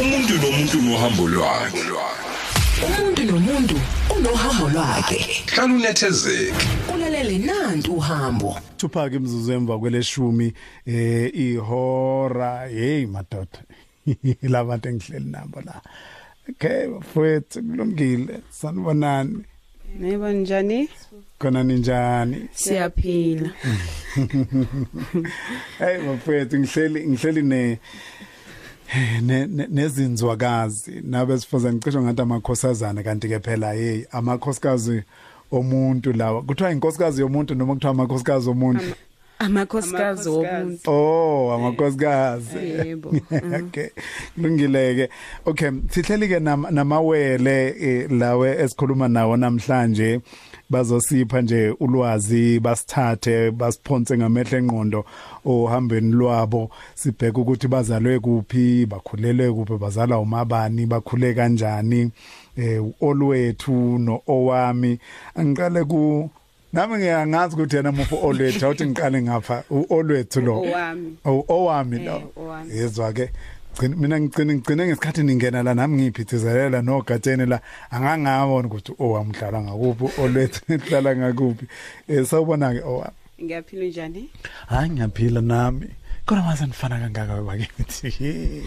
umuntu nomuntu nohambo lwakhe. Umuntu nomuntu unohambo lwakhe. Hlala unethezeke. Ulalele nantu uhambo. Tupac imzuzu emva kweleshumi eh ihora hey madoda. Labantu engihleli nabo la. Okay mfowethu kulungile. Sanibonani. Yebo njani? khona ninjani Siyaphila. hey mfowethu ngihleli ngihleli ne- nezinzwakazi nabe sifazane cishe ngathi amakhosazana kanti ke phela hey amakhosikazi omuntu lawa kuthiwa inkosikazi yomuntu noma kuthiwa amakhosikazi omuntu Amakhosikazi womuntu. Oh, amakhosikazi. Yebo. Okay. Kulungileke. Okay, sihleli ke nam- namawele eh, lawe esikhuluma nawo namhlanje bazosipha nje ulwazi basithathe basiphonse ngamehlo engqondo ohambeni lwabo. Sibheka ukuthi bazalwe kuphi bakhulelwe kuphi bazala umabani bakhule kanjani eh olwethu no owami angiqale ku nami ngiyangazi ukuthi yena mufu olwethu awuthi ngiqale ngapha u- olwethu lo? Owami. Oh, owami Eh, lo owami. yezwa ke Gcina- mina ngicine ngicine ngesikhathi ningena la nami ngiphithizelela no gatene la. Angangabona ukuthi owami uhlala ngakuphi olwethu uhlala ngakuphi. Eh sawubona ke owami Ngiyaphila njani? hayi ngiyaphila nami. Kodwa mase nifana kangaka bakithi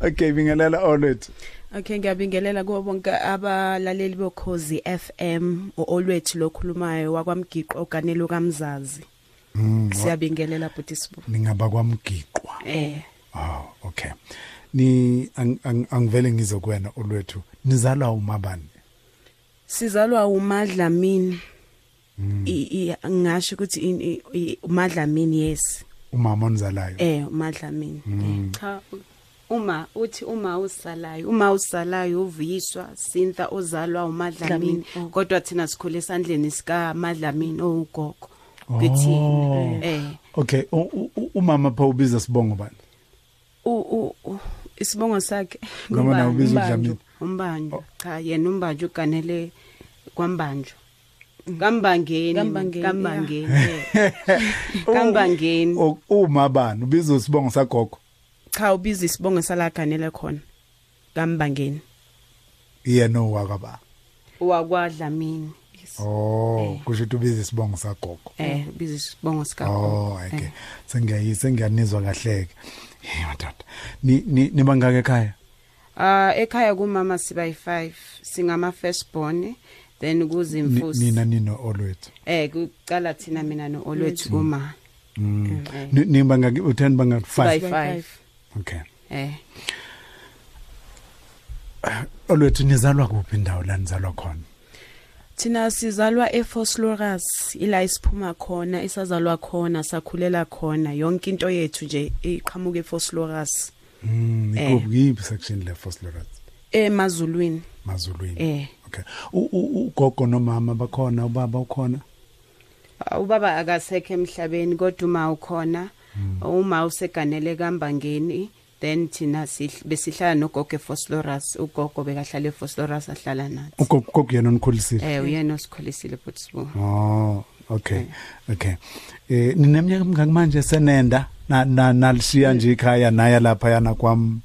okay bingelela olwethu. Okay ngiyabingelela kubo bonke abalaleli bokhozi FM olwethu lokhulumayo wakwamgiqo oganelo kamzazi. Siyabingelela buti sibu. ningaba kwamgiqwa. Eh. Oh okay ni ang- ang- angivele ngizokwena olwethu nizalwa umabani sizalwa uMadlamini. I i- ngisho ukuthi i- i- uMadlamini yes. umama onizalayo Eh uMadlamini. Eh, Cha uma uthi uma usalayo uma usalayo uvuyiswa Sintha ozalwa uMadlamini Dlamini, oh. kodwa thina sikhule esandleni sika Madlamini owugogo Oh. kuthini eh okay u- u- u- umama pha ubiza sibongo bani u isibongo sakhe. Ngoba nawe ubiza Umbanjwa. uDlamini. umbanjwa cha yena umbanjwa uganele kwambanjwa kambangeni. Kambangeni, kambangeni eh. uma bani? Ubiza sibongo sagogo? Cha ubiza isibongo salaganele khona. Kambangeni. Yena owakaba wakwadlamini oh kusho ukuthi ubiza isibongo sagogo. Eh ubiza isibongo sika oh okay. Sengiyayisa ngiyanizwa kahle ke hey madoda. Ni ni nibangaka ekhaya? Ah ekhaya kumama siba yi5 singama firstborn then kuzimfusi. Nina nino olwethu. Eh kuqala thina mina no olwethu kuma Mm. eh. Ni- nibangaka u10 bangaka siba 5 yi5 okay. Eh. Olwethu nizalwa kuphi indawo la nizalwa khona? Thina sizalwa eFoslorus ila isiphuma khona isazalwa khona sakhulela khona. Yonke into yethu nje iqhamuka eFoslorus mm Eh. ikuphi yiphi section le Foslorat emazulwini mazulwini. Eh. Okay. U- u- ugogo nomama bakhona ubaba ukhona? Ubaba akasekho emhlabeni kodwa uma ukhona uma useganele kambangeni then thina sihl- besihlala nogogo eFoslorus ugogo bekahlala eFoslorus ahlala nathi ugogo ugogo yena onikhulisile eh uyena osikholisile futhi Oh, okay. Okay. Eh nineminyaka mingaki manje senenda na na nalishiya nje ikhaya naya lapha yana kwam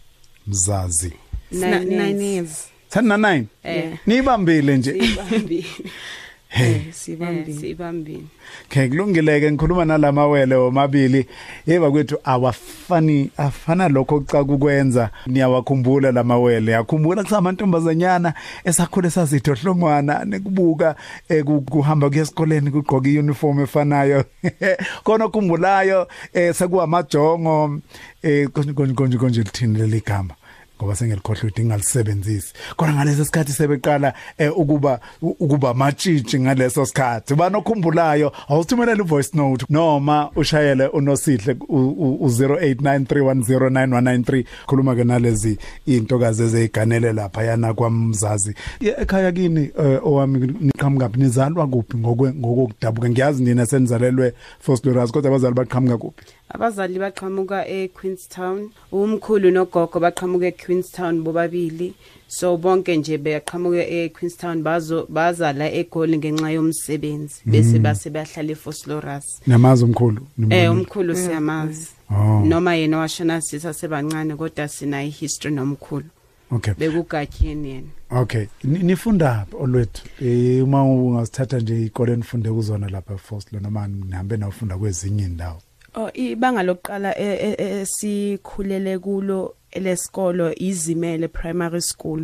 mzazi. nine years Sana 9. eh Nibambile nje. sibambi Hey, sibambi sibambi okay kulungileke ngikhuluma nalamawele omabili. Yeba kwethu awafani afana lokho okucaka ukwenza. Niyawakhumbula lamawele. Yakhumbula kusamantombazanyana esakhule sazitho hlongwana nekubuka eh, ku- kuhamba kuyesikoleni kugqoka iuniform efanayo. Kona okhumbulayo eh sekuwamajongo eh konje konje konje konje lithini leli gama. Ngoba sengelikhohle ukuthi ngingalisebenzisi kodwa ngaleso sikhathi sebeqala eh, ukuba u- ukuba matshitshi ngaleso sikhathi. Banokhumbulayo awuthumelela ivoice note noma ushayele unosihle u- u 0893109193 khuluma ke nalezi intokazi eziganele lapha yana kwamzazi. Ye- ekhaya kini eh, owami niqhamuka kuphi nizalwa kuphi ngokwe ngokudabuka ngiyazi nina senizalelwe Fosloras kodwa abazali baqhamuka kuphi? Abazali baqhamuka eQueenstown umkhulu nogogo baqhamuka eQueenstown bobabili so bonke nje beyaqhamuka eQueenstown bazo bazala eGoli ngenxa yomsebenzi bese base bahlala eFoslorus namazi umkhulu eh nimbonile? umkhulu siyamazi Oh. noma yena washona sisa sebancane kodwa sina ihistory nomkhulu Okay. bekugatyeni yena Okay. Ni- Nifunda phi olwethu? Eh uma ungasithatha nje ikole nifunde kuzona lapha eForce noma nihambe nawufunda kwezinye indawo. Oh ibanga lokuqala e- e- e- esikhulele kulo lesikolo izimele primary school.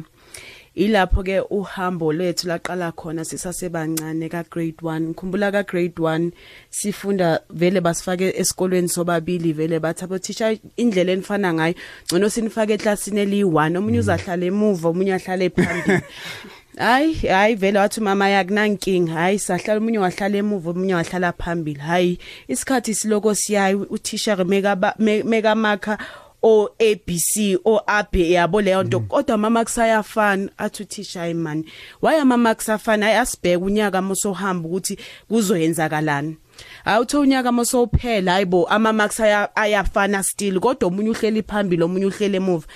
Ilapho ke uhambo lethu laqala khona sisasebancane ka grade 1. Ngikhumbula ka grade 1 sifunda vele basifake esikolweni sobabili vele bathi abo teacher indlela enifana ngayo ngcono sinifake eclassini eli1 omunye uzahlala emuva omunye ahlale phambili. Hayi hayi vele wathi mama yakunankinga hayi sahlala umunye wahlala emuva umunye wahlala phambili. Hayi isikhathi siloko siyayi uthisha meka ba- me- meka makha o ABC o AB yabo leyo nto. Kodwa mama kusayafana athi uthisha hayi man waya mama kusafana ayasibheka unyaka mosohamba ukuthi kuzoyenzakalani. Awutho unyaka mosophela hayibo ama marks aya- ayafana still kodwa omunye uhleli phambili omunye uhleli emuva.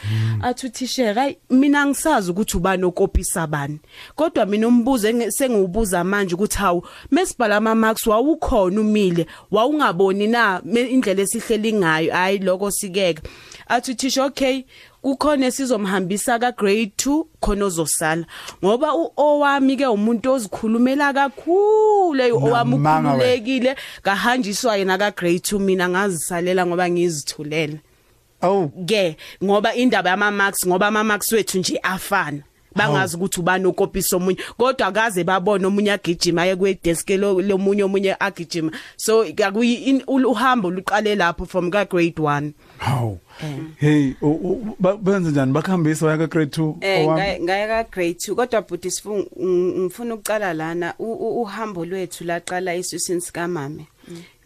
Athi uthisheka hayi mina ngisazi ukuthi ubani okopisa abani kodwa mina umbuzo enge- sengiwubuza manje ukuthi hawu mesibhala ama marks wawukhona umile wawungaboni na me- indlela esihleli ngayo hayi lokho sikeke. Athi uthisha okay kukhona esizomhambisa ka grade 2 khona ozosala. Ngoba u owami ke umuntu ozikhulumela kakhulu leyo owami Namanga wena. ukhululekile kahanjiswa yena ka grade 2 mina ngazisalela ngoba ngizithulela Awu. Ke ngoba indaba yama marks ngoba ama marks wethu nje afana. Bangazi ukuthi ubani okopisa omunye kodwa akaze babona omunye agijima aye kwe desk lo lomunye omunye agijima. So akuyi in- uhambo luqale lapho from ka grade 1 hawu. Hey u- u- ba- benze njani? Bakhambisa waya ka grade 2 Eh ngaye ngaye ka grade 2 kodwa bhuti sifu ngifuna ukuqala lana u- u- uhambo lwethu laqala esusini sika mame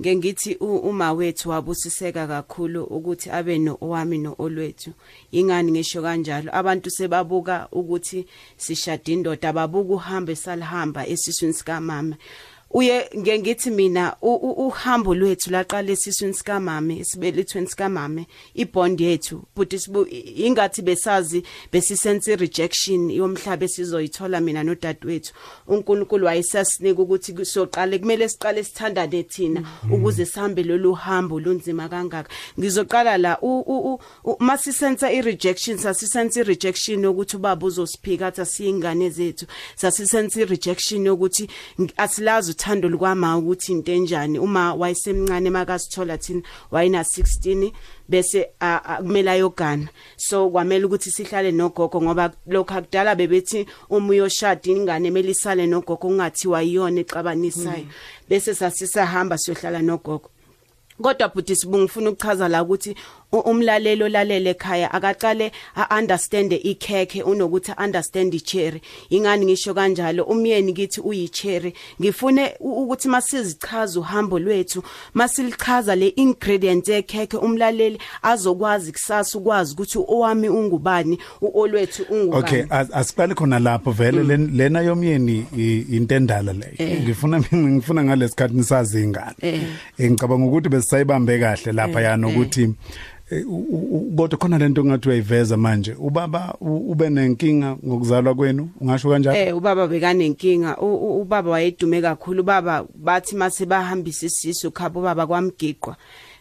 ngeke ngithi uma wethu wabusiseka kakhulu ukuthi abe no owami no olwethu. Ingani ngisho kanjalo? Abantu sebabuka ukuthi sishada indoda ababuka uhambe salihamba esiswini sika mama uye ngeke ngithi mina uhambo lwethu laqala esiswini sika mama esibelethweni sika mama ibond yethu. But sibu ingathi besazi besisense rejection yomhlaba esizoyithola mina nodadewethu. uNkulunkulu wayesasinika ukuthi soqale kumele siqale sithandane thina ukuze sihambe lolu hambo lunzima kangaka. Ngizoqala la masisensa irejection sasisensa irejection ukuthi ubaba uzosiphika athi asiyingane zethu. Sasisensa irejection ukuthi asilazi uthando lukwama ukuthi into enjani. Uma wayesemncane makasithola thina wayena 16 bese kumele ayogana. So kwamele ukuthi sihlale nogogo ngoba lokho akudala bebethi uma uyoshada ingane emeli isale nogogo ungathiwa iyona exabanisayo. Bese sasisahamba siyohlala nogogo. Kodwa bhuti sibungifuna ukuchaza la ukuthi umlalelo lalela ekhaya akaqale a-understand ikhekhe unokuthi understand icherry. Ingani ngisho kanjalo? Umyeni kithi uyicherry. Ngifune ukuthi masizichaza uhambo lwethu masilichaza le ingredient ekhekhe umlaleli azokwazi kusasa ukwazi ukuthi owami ungubani uolwethu ungubani. Okay as- asiqale khona lapho vele len- lena yomyeni intendala leyo ngifuna ngifuna ngalesikhathi nisazi ingane. Eh. Eh, ngicabanga ukuthi besayibambe kahle lapha yana ukuthi eh, u- u- u- kodwa khona lento ngathi uyayiveza manje ubaba ube nenkinga ngokuzalwa kwenu ungasho kanjalo? Eh ubaba bekanenkinga. Ubaba wayedume kakhulu. Ubaba bathi mase bahambisa isisu khapha ubaba kwamgiqwa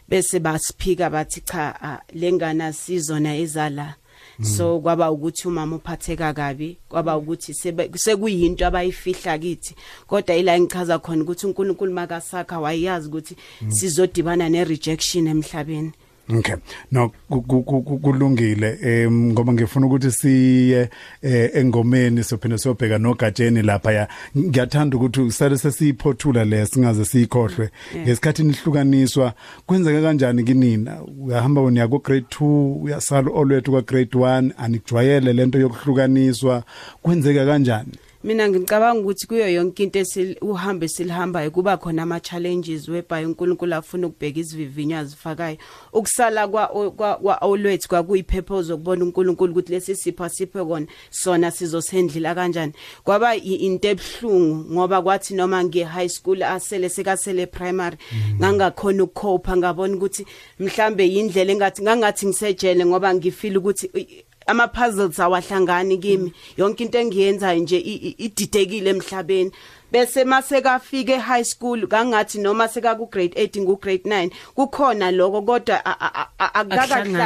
bese basiphika bathi cha lengana sizona ezala. So kwaba ukuthi umama uphatheka kabi. Kwaba ukuthi sekuyinto abayifihla kithi. Kodwa ila ngichaza khona ukuthi uNkulunkulu makasakha wayazi ukuthi sizodibana ne rejection emhlabeni. Okay. No ku- ku- ku- ku- kulungile em ngoba ngifuna ukuthi siye eh, engomeni sophinde siyobheka nogatsheni lapha ya ngiyathanda ukuthi sale sesiyiphothula le singaze siyikhohlwe. Ngesikhathi nihlukaniswa kwenzeka kanjani kinina? Uyahamba wena ku grade 2 uyasala olwethu kwa grade 1 anikujwayele lento yokuhlukaniswa. Kwenzeka kanjani? Mina ngicabanga ukuthi kuyo yonke into esil uhambe silihambayo kuba khona ama challenges whereby uNkulunkulu afuna ukubheka isivivinyo azifakayo. Ukusala kwa kwa- kwa olwethu kwakuyipurpose ukubona uNkulunkulu ukuthi lesi sipha siphe kona sona sizosendlila kanjani. Kwaba i- into ebhlungu ngoba kwathi noma nge high school asele sekasele primary ngangakhona ukukhopha ngabona ukuthi mhlambe indlela engathi ngangathi ngisejele ngoba ngifeel ukuthi i- ama puzzles awahlangani kimi yonke into engiyenzayo nje ididekile emhlabeni bese masekafika e-high school kangathi noma sekaku grade 8 ngu grade 9 kukhona lokho kodwa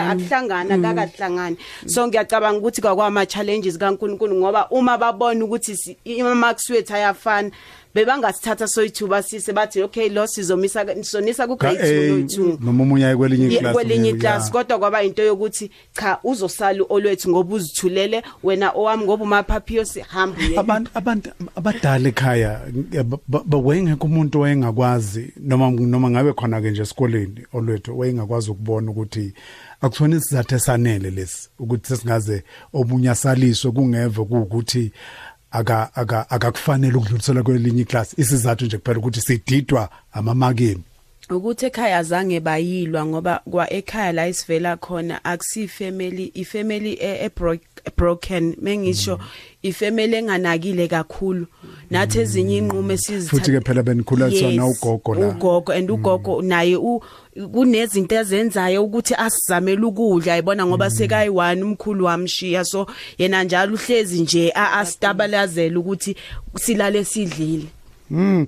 akuhlangana kakahlangani so ngiyacabanga ukuthi kwakwama challenges kaNkuluNkulu ngoba uma babona ukuthi ima marks wethu ayafana bebangasithatha soyithuba sise bathi okay lo sizomisa sonisa ku grade 2 no 2 noma umunye aye kwelinye Ye- iclass kwelinye iclass kodwa kwaba into yokuthi cha uzosala olwethu ngoba uzithulele wena owami ngoba umaphaphiyo sihamba abantu abantu abadala ekhaya bawengekho umuntu wayengakwazi noma noma ngabe khona ke nje esikoleni olwethu wayengakwazi ukubona ukuthi akuthona isizathu esanele lesi ukuthi sesingaze obunye asaliswe kungeve ukuthi aka aka akakufanele ukudlulisela kwelinye iclass isizathu nje kuphela ukuthi sididwa amamakeni ukuthi ekhaya zange bayilwa ngoba kwa ekhaya la isivela khona akusi family i family e, e bro- broken. Mengisho i family enganakile kakhulu. Nathi ezinye inqumo esizithatha futhi ke phela benikhula sona Yes, ugogo la. ugogo and ugogo naye u kunezinto ezenzayo ukuthi asizamele ukudla ayibona ngoba sekayi1 umkhulu wamshiya. So yena njalo uhlezi nje a- asitabalazela ukuthi silale sidlile. Mm.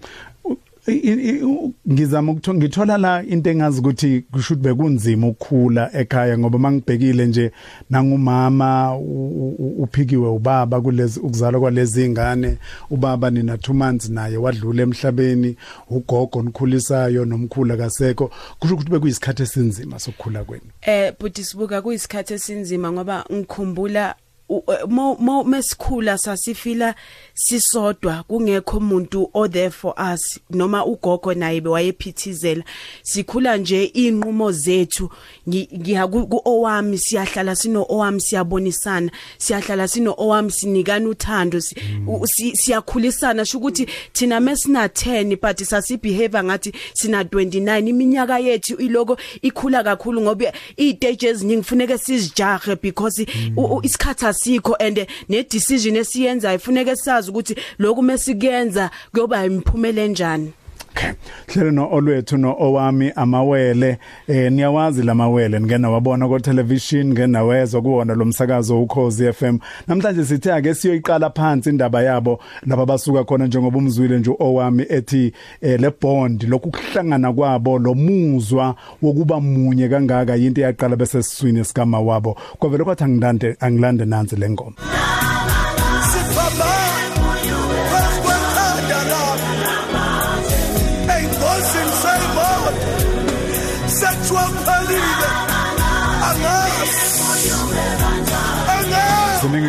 U- i- i- u- ngizama ukuthola ngithola la into engazi ukuthi kusho ukuthi bekunzima ukukhula ekhaya ngoba mangibhekile nje nangumama u- u- uphikiwe ubaba kulezi ukuzalwa kwalezi ingane ubaba nina 2 months naye wadlula emhlabeni ugogo nikhulisayo nomkhulu kasekho kusho ukuthi bekuyisikhathi esinzima sokukhula kwenu. Eh buti sibuka kuyisikhathi esinzima ngoba ngikhumbula eh, mesikhula sasifila sisodwa kungekho umuntu o there for us noma ugogo naye bewayephithizela. Sikhula nje inqumo zethu ngi- ngiya ku owami siyahlala sino owami siyabonisana siyahlala sino owami sinikana uthando siyakhulisana. Sho ukuthi thina mesina 10 but sasibehave ngathi sina 29 iminyaka yethu iloko ikhula kakhulu ngoba itages eziningi kufuneka sizijahe because isikhathi asikho and ne decision esiyenza ifuneka sazi ukuthi lokhu mesikuyenza kuyoba imiphumela enjani. Okay. Hlelo no olwethu no owami amawele eh niyawazi lamawele ngena wabona ko television ngena wezwa kuwona lo msakazo ukhozi FM. Namhlanje sithe ake siyoyiqala phansi indaba yabo laba basuka khona njengoba umzwile nje owami ethi eh, le bond lokuhlangana kwabo lo muzwa wokuba munye kangaka into yaqala bese siswini sikama wabo. Kwavele kwathi angilande angilande nansi lengoma.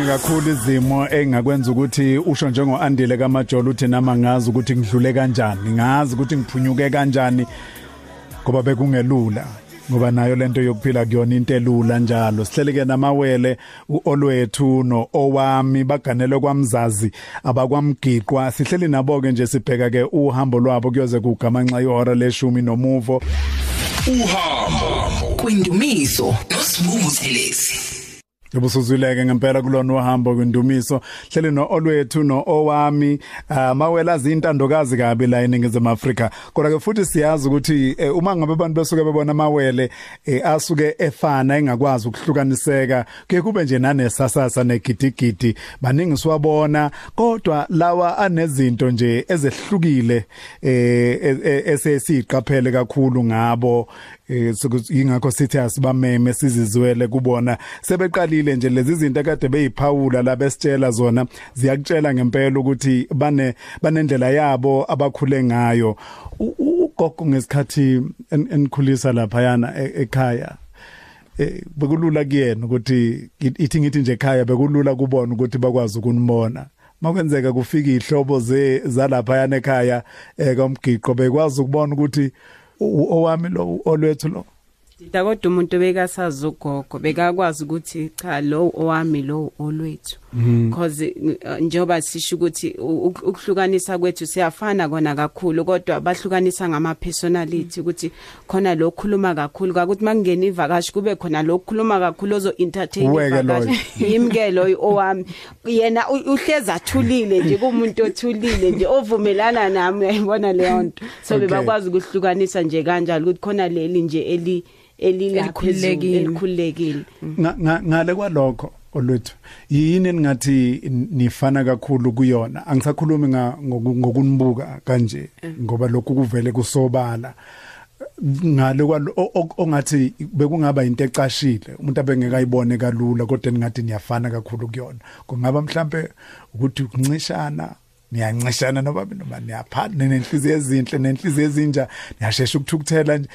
Kakhulu izimo engakwenza ukuthi usho njengoandile kaMajola uthi nama ngazi ukuthi ngidlule kanjani ngazi ukuthi ngiphunyuke kanjani ngoba bekungelula ngoba nayo lento yokuphila kuyona into elula njalo. Sihleleke namawele uolwethu no owami baganelwe kwamzazi abakwamgiqwa. Sihleli nabo ke nje sibheka ke uhambo lwabo kuyoze kugamanxa ihora leshumi nomuvo. Uhambo kwindumiso nosibuku thelezi Ubusuzwileke ngempela kulona uhambo kwindumiso. Hleli no olwethu no owami amawela izintandokazi kabi la eningizimu Afrika. Kodwa ke futhi siyazi ukuthi eh, uma ngabe abantu besuke bebona amawele eh, asuke efana engakwazi ukuhlukaniseka ke kube nje nanesasasa negidigidi baningi siwabona. Kodwa lawa anezinto nje ezehlukile eh e- e- esesiqaphele kakhulu ngabo eh sokuthi ingakho sithi asibameme sizizwele kubona. Sebeqalile nje lezi zinto kade beyiphawula la besitshela zona. Ziyakutshela ngempela ukuthi bane banendlela yabo abakhule ngayo. Ugogo ngesikhathi en- enikhulisa lapha yana e- ekhaya eh bekulula kuyena ukuthi ithi ngithi nje ekhaya bekulula kubona ukuthi bakwazi ukunibona. Makwenzeka kufika ihlobo ze zalapha yana ekhaya ekamgiqo bekwazi ukubona ukuthi owami lo olwethu lo? Dida kodwa umuntu bekasazi ugogo bekakwazi ukuthi cha lo owami lo olwethu. Because uh, njengoba sisho ukuthi ukuhlukanisa kwethu siyafana kona kakhulu kodwa bahlukanisa ngama personality ukuthi khona lo khuluma kakhulu. Ukuthi makungena ivakashi kube khona lo khuluma kakhulu ozo entertain ivakashi. yimke loyo owami. Yena u- uhlezi athulile nje kumuntu othulile nje ovumelana nami uyayibona leyo nto. So bebakwazi ukuhlukanisa nje kanjalo ukuthi khona leli nje eli Nga- nga- ngale kwalokho olwethu yini ningathi nifana kakhulu kuyona? Angisakhulumi ngokunibuka kanje ngoba lokhu kuvele kusobala. Ngale ongathi bekungaba into ecashile umuntu abengekayibone kalula kodwa ningathi niyafana kakhulu kuyona. Kungaba mhlambe ukuthi ukuncishana niyancishana noma noma niyaphana nenhliziyo ezinhle nenhliziyo ezinja niyashesha ukuthukuthela nje.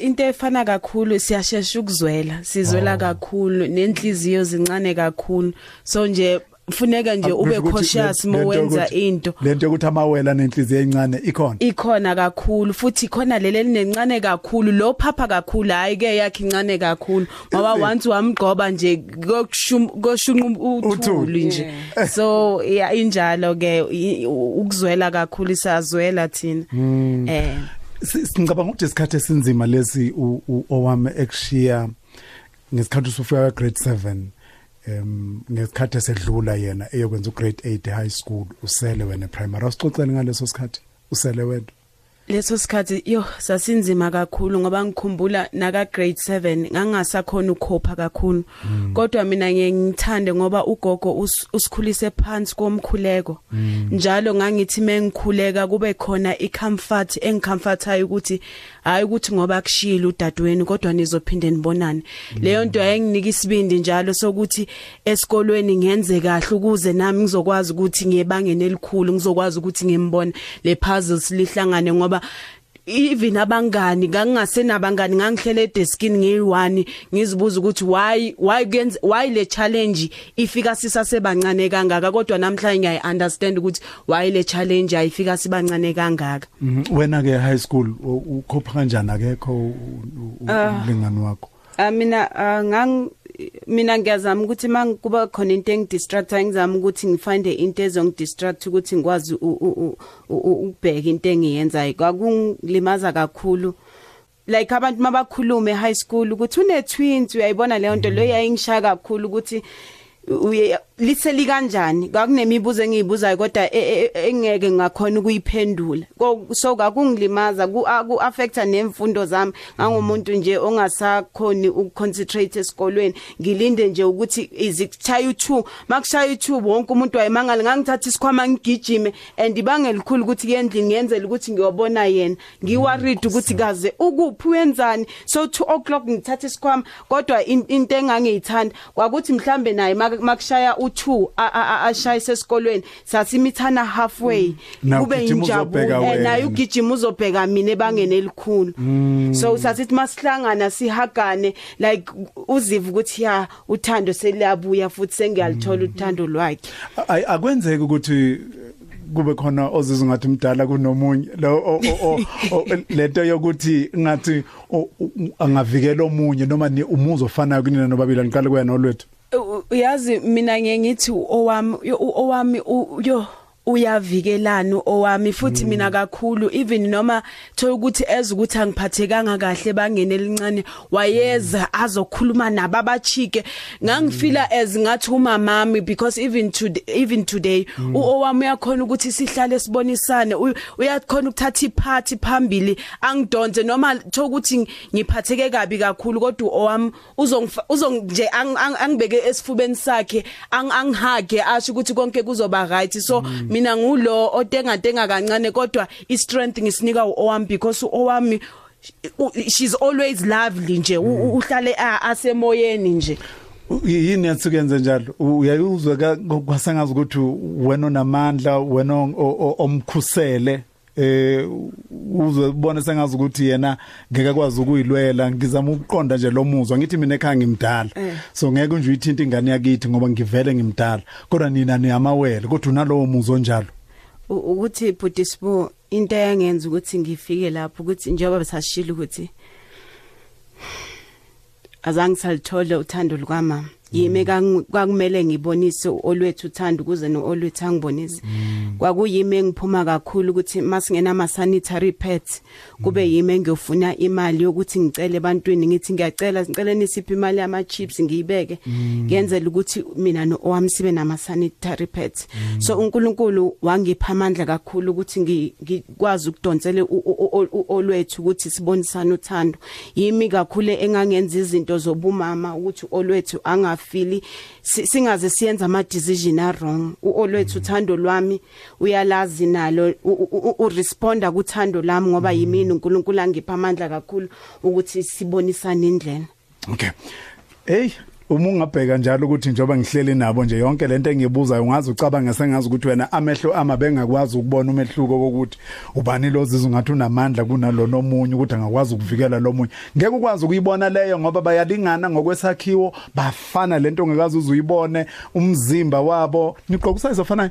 Into efana kakhulu siyashesha ukuzwela. Sizwela kakhulu nenhliziyo zincane kakhulu. So nje kufuneka nje ube Kusho ukuthi cautious le- lento mowenza yokuthi- into. lento yokuthi amawela nenhliziyo encane ikhona? Ikhona kakhulu futhi khona lele linencane kakhulu lo phapha kakhulu hayi ke yakhe incane kakhulu. Ngoba Is it? once wamgqoba nje kokushum koshunqa Uthuli. uthuli. nje. So ya injalo ke i- u- ukuzwela kakhulu siyazwela thina. Eh. Si- ngicabanga ukuthi isikhathi esinzima lesi u- u- owami ekushiya ngesikhathi usufika grade 7 em ngesikhathi esedlula yena eyokwenza ugrade 8 high school usele wena primary usixoxele ngaleso sikhathi usele wedwa. Leso sikhathi yo sasinzima kakhulu ngoba ngikhumbula naka grade 7 ngangasakhona ukhopha kakhulu kodwa mina ngiye ngithande ngoba ugogo us- usikhulise phansi komkhuleko. Njalo ngangithi mengikhuleka kube khona icomfort engicomfortayo ukuthi hayi ukuthi ngoba kushila udadewenu kodwa nizophinde nibonane. Leyo nto yayinginika isibindi njalo sokuthi esikolweni ngenze kahle ukuze nami ngizokwazi ukuthi ngiyebangene elikhulu ngizokwazi ukuthi ngimbone. Le puzzles lihlangane ngoba even abangani ngangasenabangani ngangihlele edeskini ngiyi1 ngizibuza ukuthi why why kenze why le challenge ifika sisasebancane kangaka? Kodwa namhlanje ngiyayi understand ukuthi why le challenge ayifika sibancane kangaka. Mhm. wena ke high school u- ukhopha kanjani akekho u- u- u- umlingani wakho? Ah mina ah, ngang mina ngiyazama ukuthi manguba khona into engidistracta ngizama ukuthi ngifinde into ezongidistract ukuthi ngikwazi u- u- u- u- ukubheka into engiyenzayo. Kwakungilimaza kakhulu. Like abantu mabakhuluma e-high school ukuthi une twins uyayibona leyo nto. Leyo yayingishaya kakhulu ukuthi uye liseli kanjani kwakunemibuzo engiyibuzayo kodwa e- e- e- engeke ngakhona ukuyiphendula. Ko- so kakungilimaza ku aku affecta nemfundo zami. Ngangomuntu nje ongasakhoni ukuconcentrate esikolweni. Ngilinde nje ukuthi izikuchaya u2 makushaya u2 wonke umuntu wayemangala ngangithatha isikhwama ngigijime and ibangelikhulu ukuthi yendlini ngiyenzela ukuthi ngiyobona yena. Ngiworried ukuthi kaze ukuphi wenzani. So 2 o'clock ngithatha isikhwama kodwa in- into engangiyithanda kwakuthi mhlambe naye mak- makushaya u2 ashaya sesikolweni sasimithana halfway. Na kube ugijima uzobheka injabulo. Eh, wena. naye ugijima uzobheka mina ebangeni elikhulu. So sasithi masihlangana sihagane like uziva ukuthi ya uthando seliyabuya futhi sengiyalithola uthando lwakhe. Ay- akwenzeki ukuthi kube khona ozizwa ngathi umdala kunomunye lo o- o- o- o- lento yokuthi ngathi o- u- angavikela omunye noma ni umuzo ofanayo kunina nobabili aniqale kuyena olwethu U- uyazi mina ngiye ngithi owami yo- u- owami u- yo. Uyavikelana owami futhi mina kakhulu even noma thola ukuthi eza ukuthi angiphathekanga kahle bangene elincane wayeza azokhuluma nabo abachike ngangifila as ngathi umamami because even today even today u- owami uyakhona ukuthi sihlale sibonisane. Uy- uyakhona ukuthatha iphathi phambili angidonse noma thola ukuthi ngiphatheke kabi kakhulu kodwa owami uzongif- uzonje ang- ang- angibeke esifubeni sakhe ang- angihage asho ukuthi konke kuzoba right. So mina ngulo otengatenga kancane kodwa i strength ngisinika owami because owami u- she's always lovely nje uhlale asemoyeni nje. Yini yatsukenze njalo? Uyayuzwa kwasengazi ukuthi wena onamandla wena omkhusele? Eh uzwe ubone sengazi ukuthi yena ngeke akwazi ukuyilwela. Ngizama ukuqonda nje lo muzwa. Ngithi mina ekhaya ngimdala. So ngeke nje uyithinta ingane yakithi ngoba ngivele ngimdala. Kodwa nina niyamawele kodwa unalowo muzwa onjalo. U- ukuthi budisibo into yangenza ukuthi ngifike lapho ukuthi njengoba besashila ukuthi azange salithola uthando lukamama. Kangu- kwakumele ngibonise olwethu uthando ukuze noolwethu angibonise. Kwakuyimi engiphuma kakhulu ukuthi masingena ama sanitary pads kube yimi engiyofuna imali yokuthi ngicele ebantwini ngithi ngiyacela ngicela nisiphi imali yama chips ngiyibeke ngenzela ukuthi mina nowami sibe nama sanitary pads so uNkulunkulu wangipha amandla kakhulu ukuthi ngi- ngikwazi ukudonsela u- u- u- u- olwethu ukuthi sibonisane uthando. Yimi kakhulu engangenza izinto zobumama ukuthi olwethu angafi singafili si- singaze siyenza ama decision a wrong uolwethu uthando lwami uyalazi nalo u- u- u- uresponda kuthando lami ngoba yimini uNkulunkulu angipha amandla kakhulu ukuthi sibonisane indlela Okay. Hey, uma ungabheka njalo ukuthi njoba ngihleli nabo nje yonke lento engibuzayo ungazi ucabanga sengazi ukuthi wena amehlo ama bengakwazi ukubona umehluko kokuthi ubani lo zizwe ngathi unamandla kunalo nomunye ukuthi angakwazi ukuvikela lomunye ngeke ukwazi ukuyibona leyo ngoba bayalingana ngokwesakhiwo bafana lento ongakazi uzuyibone umzimba wabo niqokusa izofanayo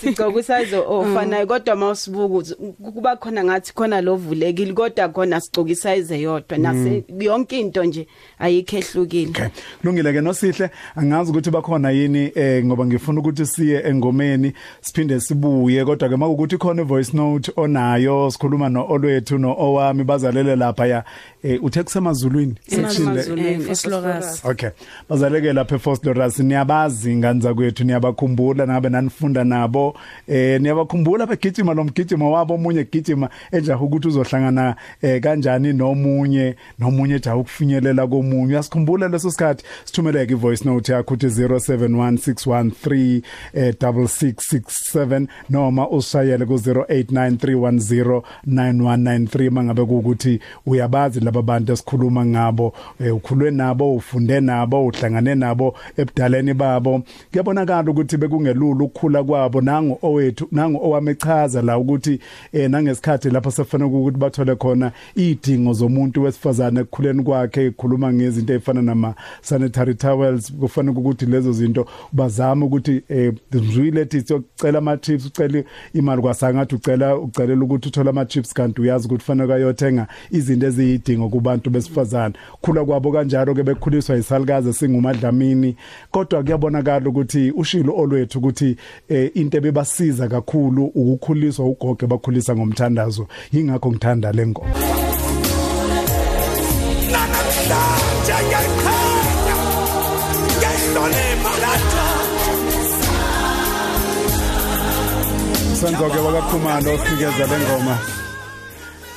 sigcoka isize ofanayo kodwa mawusibuka kuba khona ngathi khona lovulekile kodwa khona sigcoka isize yodwa nase yonke into nje ayikho ehlukile Okay. Lungile ke nosihle angazi ukuthi bakhona yini eh ngoba ngifuna ukuthi siye engomeni siphinde sibuye kodwa ke makuthi khona ivoice note onayo sikhuluma no olwethu no owami bazalele lapha ya eh uthe kusemazulwini Sekushile. Emazulwini, eSlogas. Okay. Bazaleke lapha eFostloras niyabazi inganza kwethu niyabakhumbula nabe nanifunda nabo eh niyabakhumbula begijima lomgijimo wabo omunye gijima ejaha ukuthi uzohlangana eh kanjani nomunye nomunye ejaha ukufinyelela komunye. Uyasikhumbula leso sikhathi? Sithumeleke ivoice note yakho uthi 0716136667 noma usishayele ku 0893109193 mangabe ukuthi uyabazi laba bantu esikhuluma ngabo eh, ukhulwe nabo ufunde nabo uhlangane nabo ebudaleni babo. Kuyabonakala ukuthi bekungelula ukukhula kwabo nangu owethu nangu owamechaza la ukuthi eh, nangesikhathi lapho sefanele ukuthi bathole khona idingo zomuntu wesifazane ekukhuleni kwakhe ekhuluma ngezinto ezifana nama sanitary towels. Kufanele ukuthi lezo zinto bazama ukuthi eh mzwile ethi siyocela ama chips ucela imali kwasangathi ucela ucelela ukuthi uthola ama chips kanti uyazi ukuthi fanele kayothenga izinto eziyidingo kubantu besifazane. Khula kwabo kanjalo ke bekhuliswa isalukazi singumadlamini kodwa kuyabonakala ukuthi ushilo olwethu ukuthi eh, into ebebasiza kakhulu ukukhuliswa ugogo bakhulisa ngomthandazo. Yingakho ngithanda lengoma namhlanje ngiyakhanya ngiyahlonipha lathi Senzo ke wakakhumalo osikeza lengoma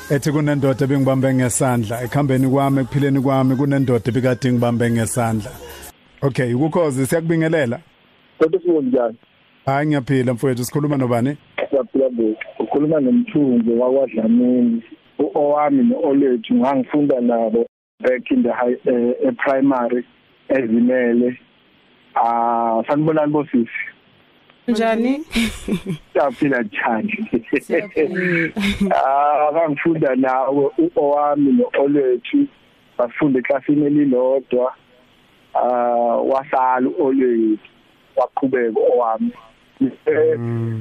ethi kunendoda ebingibambe ngesandla. Ekhambeni kwami ekuphileni kwami kunendoda ebikade ngibambe ngesandla. Okay ukukhozi siyakubingelela. Kodwa sibonjani? Hayi ngiyaphila mfowethu. Sikhuluma nobani? Siyaphila bo ukhuluma nomthunzi wakwadlamini. Owami no-olethu ngangifunda nabo back in the high eh, eh, primary ezimele. Ah sanibonani bosisi? Njani? Siyaphila njani? Ah ngangifunda nawe owami no-olethu bafunda eklasini elilodwa. Ah wasala u-olethu waqhubeka owami Eh,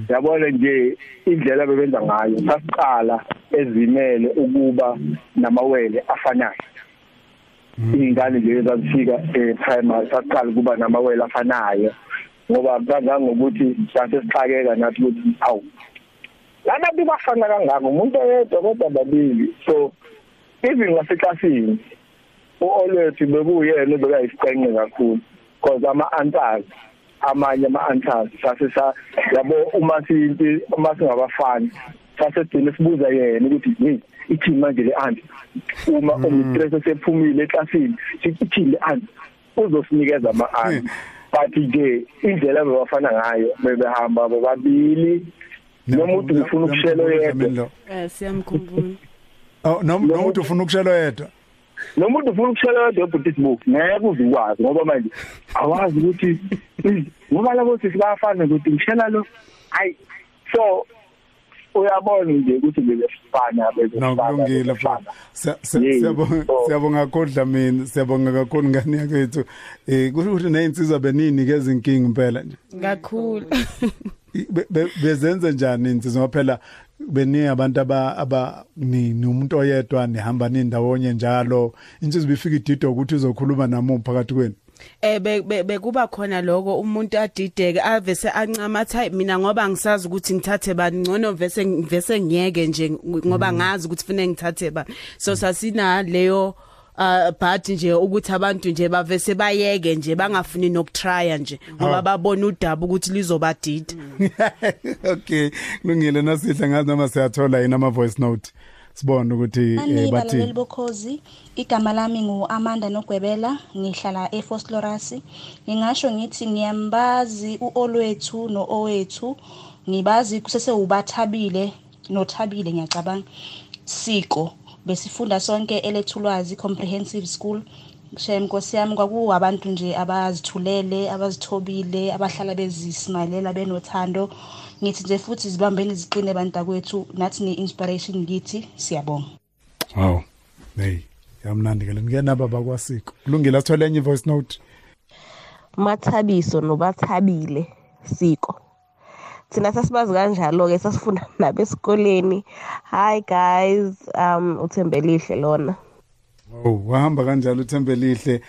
yabona nje indlela bebenza ngayo sasiqala ezimele ukuba namawele afanayo. Ingane nje ezafika e-primary saqala ukuba namawele afanayo ngoba kangangokuthi sase sixakeka nathi ukuthi awu lana bafana kangaka umuntu oyedwa kodwa babili. So even ngaseklasini uolwethu bekuyena obekayisiqenqe kakhulu because ama-answers amanye ama-answers sase sa yabo uma sinti uma singabafani sasedine sibuza yena ukuthi hey ithini manje le anti uma umstress sephumile eklasini sithi ithini le anti uzosinikeza ama-anti but nje indlela bebafana ngayo bebehamba bobabili. Noma uthi ngifuna ukushelo yedwa eh siyamkhumbula. Oh noma noma uthi ufuna ukushelo yedwa noma umuntu ufuna ukushela wedwa ebhutisi book ngeke uze ukwazi ngoba manje awazi ukuthi "Hmm, ngoba labo sisi bayafana ukuthi ngishela lo hayi so uyabona nje ukuthi bebefana bebefana Nokulungile Siyabonga siyabonga kodla mina siyabonga kakhulu ngani yakwethu. Eh kusho ukuthi nezinsizwa beninikeza inkingi impela nje. kakhulu Be- be- bezenze njani insizwa phela beni abantu aba aba ni ni umuntu oyedwa nihamba nindawonye njalo. Insizwa bifika idido ukuthi uzokhuluma nami phakathi kwenu. Eh be- be- bekuba khona lokho umuntu adideke avese ancamatha mina ngoba ngisazi ukuthi ngithathe bani ngcono vese vese ngiyeke nje ngoba ngazi ukuthi kufanele ngithathe bani. So sasina leyo uh but nje ukuthi abantu nje bavese bayeke nje bangafuni nokutrya nje ngoba babona udaba ukuthi lizobadida. Okay kulungile nasihle ngazi noma siyathola yini ama voice note? Sibone ukuthi eh, Ani bathi balaleli bokhozi igama lami ngu-Amanda Nogwebela ngihlala eFosloras ngingasho ngithi ngiyambazi uolwethu noowethu ngibazi kusese ubathabile nothabile ngiyacabanga siko. Besifunda sonke elethulwazi comprehensive school shem nkosi yami kwakuwabantu nje abazithulele abazithobile abahlala bezisimalela benothando ngithi nje futhi zibambeni ziqine bantakwethu nathi ni-inspiration kithi siyabonga Wow. Hey, yamnandi ke ngena baba kwasiko. Kulungile athole enye voice note. mathabiso nobathabile siko thina sasibazi kanjalo ke sasifunda nabo esikoleni hi guys. Um uthembelihle lona. Oh, wahamba kanjalo uthembelihle.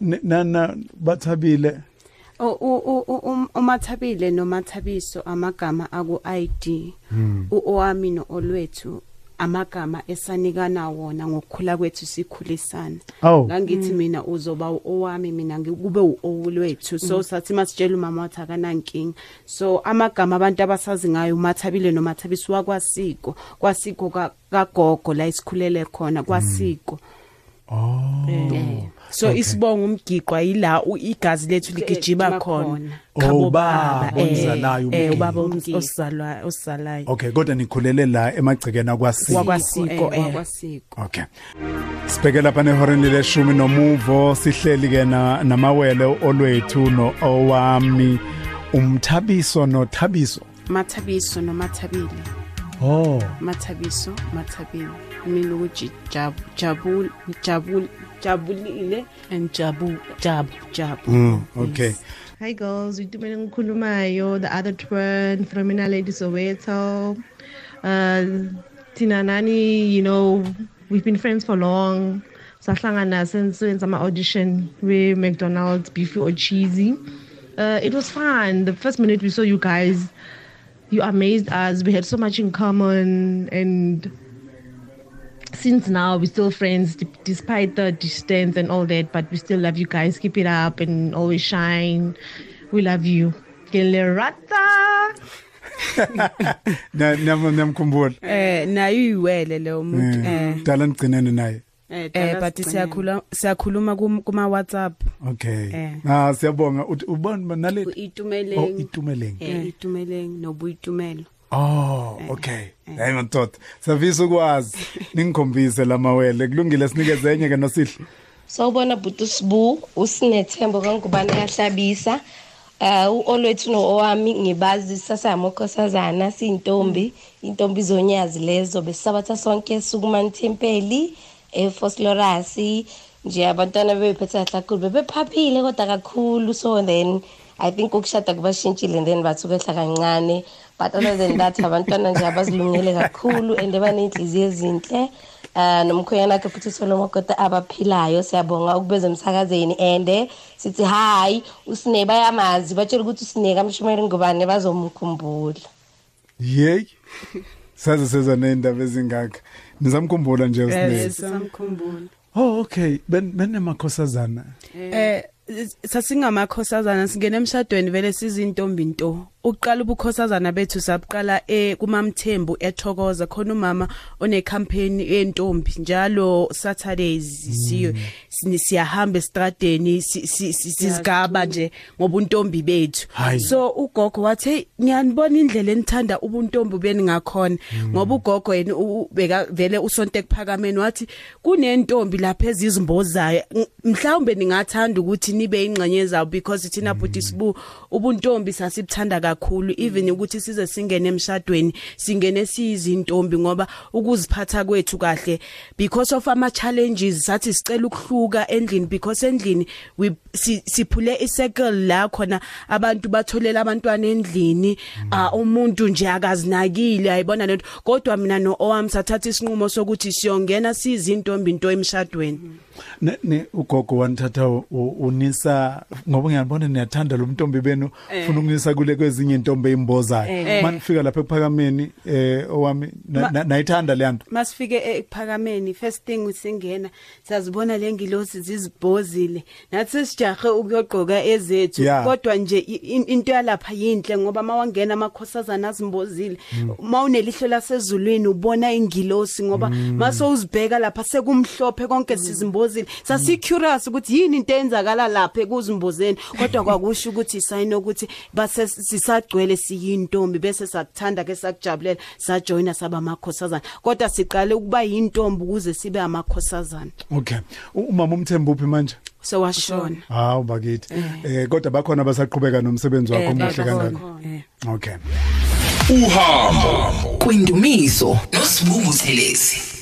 Nana bathabile. O- u- u- u- um- umathabile nomathabiso amagama aku ID uowami noolwethu amagama esanikana wona ngokukhula kwethu sikhulisana. Oh. ngangithi mina uzoba uowami mina ngikube uowulwethu so sathi masitshela umama wathi akanankinga. So amagama abantu abasazi ngayo umathabile nomathabiso wakwasiko. Kwasiko ka- kagogo la isikhulele khona kwasiko. Eh, so isibonga umgiqwa yila u- igazi lethu ligijima khona. Oh, ubaba eh, omzalayo eh, umgiqo. ubaba omz- osizalwa osizalayo Okay, kodwa nikhulele la emagcekeni akwasiko. wakwasiko eh, wakwasiko. Okay. Sibheke lapha nehoreni leshumi nomuvo sihleli ke na namawele olwethu no owami umthabiso nothabiso. mathabiso nomathabile. Oh. mathabiso mathabile mina ukuthi jab jabul jabul jabulile and jabu jabu jabu Mm, okay. Hi girls, uTumele ngikhulumayo, the other twin, Philomena Lady Soweto. Uh Tina Nani, you know, we've been friends for long. Sahlangana since when some audition with McDonald's beefy or cheesy. Uh it was fun. The first minute we saw you guys, you amazed us. We had so much in common and since now we're still friends despite the distance and all that but we still love you guys keep it up and always shine we love you Gelerata. Na nyam nyamkhumbula. eh nayo uyiwele leyo muntu eh Dala ngcinene naye. Eh but siyakhuluma siyakhuluma kum- kuma WhatsApp Okay. Eh. Ah siyabonga Uthi ubona nale Oh itumeleng eh itumeleng nobuyitumelo Oh, okay. Hayi madoda. Savisa ukwazi. Ningikhombise lamawele. Kulungile sinikeze enye ke nosihle. Sawubona bhuti Sibu, usinethembo kaNgubane yahlabisa. Eh uolwethu noowami ngibazi sasayamokhosazana siyintombi, intombi zonyazi lezo besisabatha sonke sukumani tempeli eFosloras nje abantwana bebephethe kakhulu bebephaphile kodwa kakhulu. So then I think ukushada kubashintshile and then bathuka ehla kancane. But other than that abantwana nje abazilungele kakhulu and baneyinhliziyo ezinhle. Uh nomkhwenyana wakhe futhi Solomon kodwa abaphilayo. Siyabonga ukubeza emsakazeni and sithi hi usine bayamazi batshela ukuthi usine kamshumeri ngubane bazomkhumbula. Yey. Saze seza neindaba ezingaka. Nizamkhumbula nje eh usinezi. samkhumbula Oh okay. Ben benemakhosazana. eh sasingamakhosazana singena emshadweni vele sizintombi nto uqala ubukhosazana bethu sabuqala eh kumamthembu ethokoza. Khona umama one campaign yentombi njalo Saturdays siyo sini- siyahamba estradeni si- si- si- sizigaba nje ngoba untombi bethu. Hayi. so ugogo wathi hey ngiyanibona indlela enithanda ubuntombi beni ngakhona. Ngoba ugogo yena u- u- beka vele usonto ekuphakameni wathi kunentombi lapha ezizimbozayo. Ng- mhlawumbe ningathanda ukuthi nibe ingxenye zawo because thina bhuti sibu ubuntombi sasibuthanda kakhulu even ukuthi size singene emshadweni singene siyizintombi ngoba ukuziphatha kwethu kahle because of ama challenges sathi sicela ukuhluka endlini because endlini we si- siphule i-circle la khona abantu batholela abantwana endlini ah, umuntu nje akazinakile ayibona lento kodwa mina no owami sathatha isinqumo sokuthi siyongena sizintombi into emshadweni. Ne, ne ugogo wanithatha u- u- unisa ngoba ngiyabona niyathanda lo mntombi benu Eh. ufuna ukunisa kule kwezinye intombi ezimbozayo Eh. manifika lapha ekuphakameni eh owami na- Ma- na- nayithanda le nto. Masifike ekuphakameni first thing singena sazibona lengilosi zizibhozile. Nathi sesijahe ukuyogqoka ezethu Yeah. kodwa nje i- in- into yalapha yinhle ngoba mawangena amakhosazana azimbozile. Mawunelihlo lasezulwini ubona ingilosi ngoba maso uzibheka lapha sekumhlophe konke sizimbozile sasicurious ukuthi yini into eyenzakala lapha ekuzimbozeni kodwa kwakusho ukuthi sign ukuthi base sisagcwele siyintombi bese sakuthanda ke sakujabulela sajoina saba amakhosazana. Kodwa siqale ukuba yintombi ukuze sibe amakhosazana. Okay. U- umama umthembu uphi manje? So washona hawu bakithi. Eh. Kodwa bakhona abasaqhubeka nomsebenzi wakho Eh, omuhle kangaka. Bakhona. okay. Uhambo kwindumiso nosibungu thelezi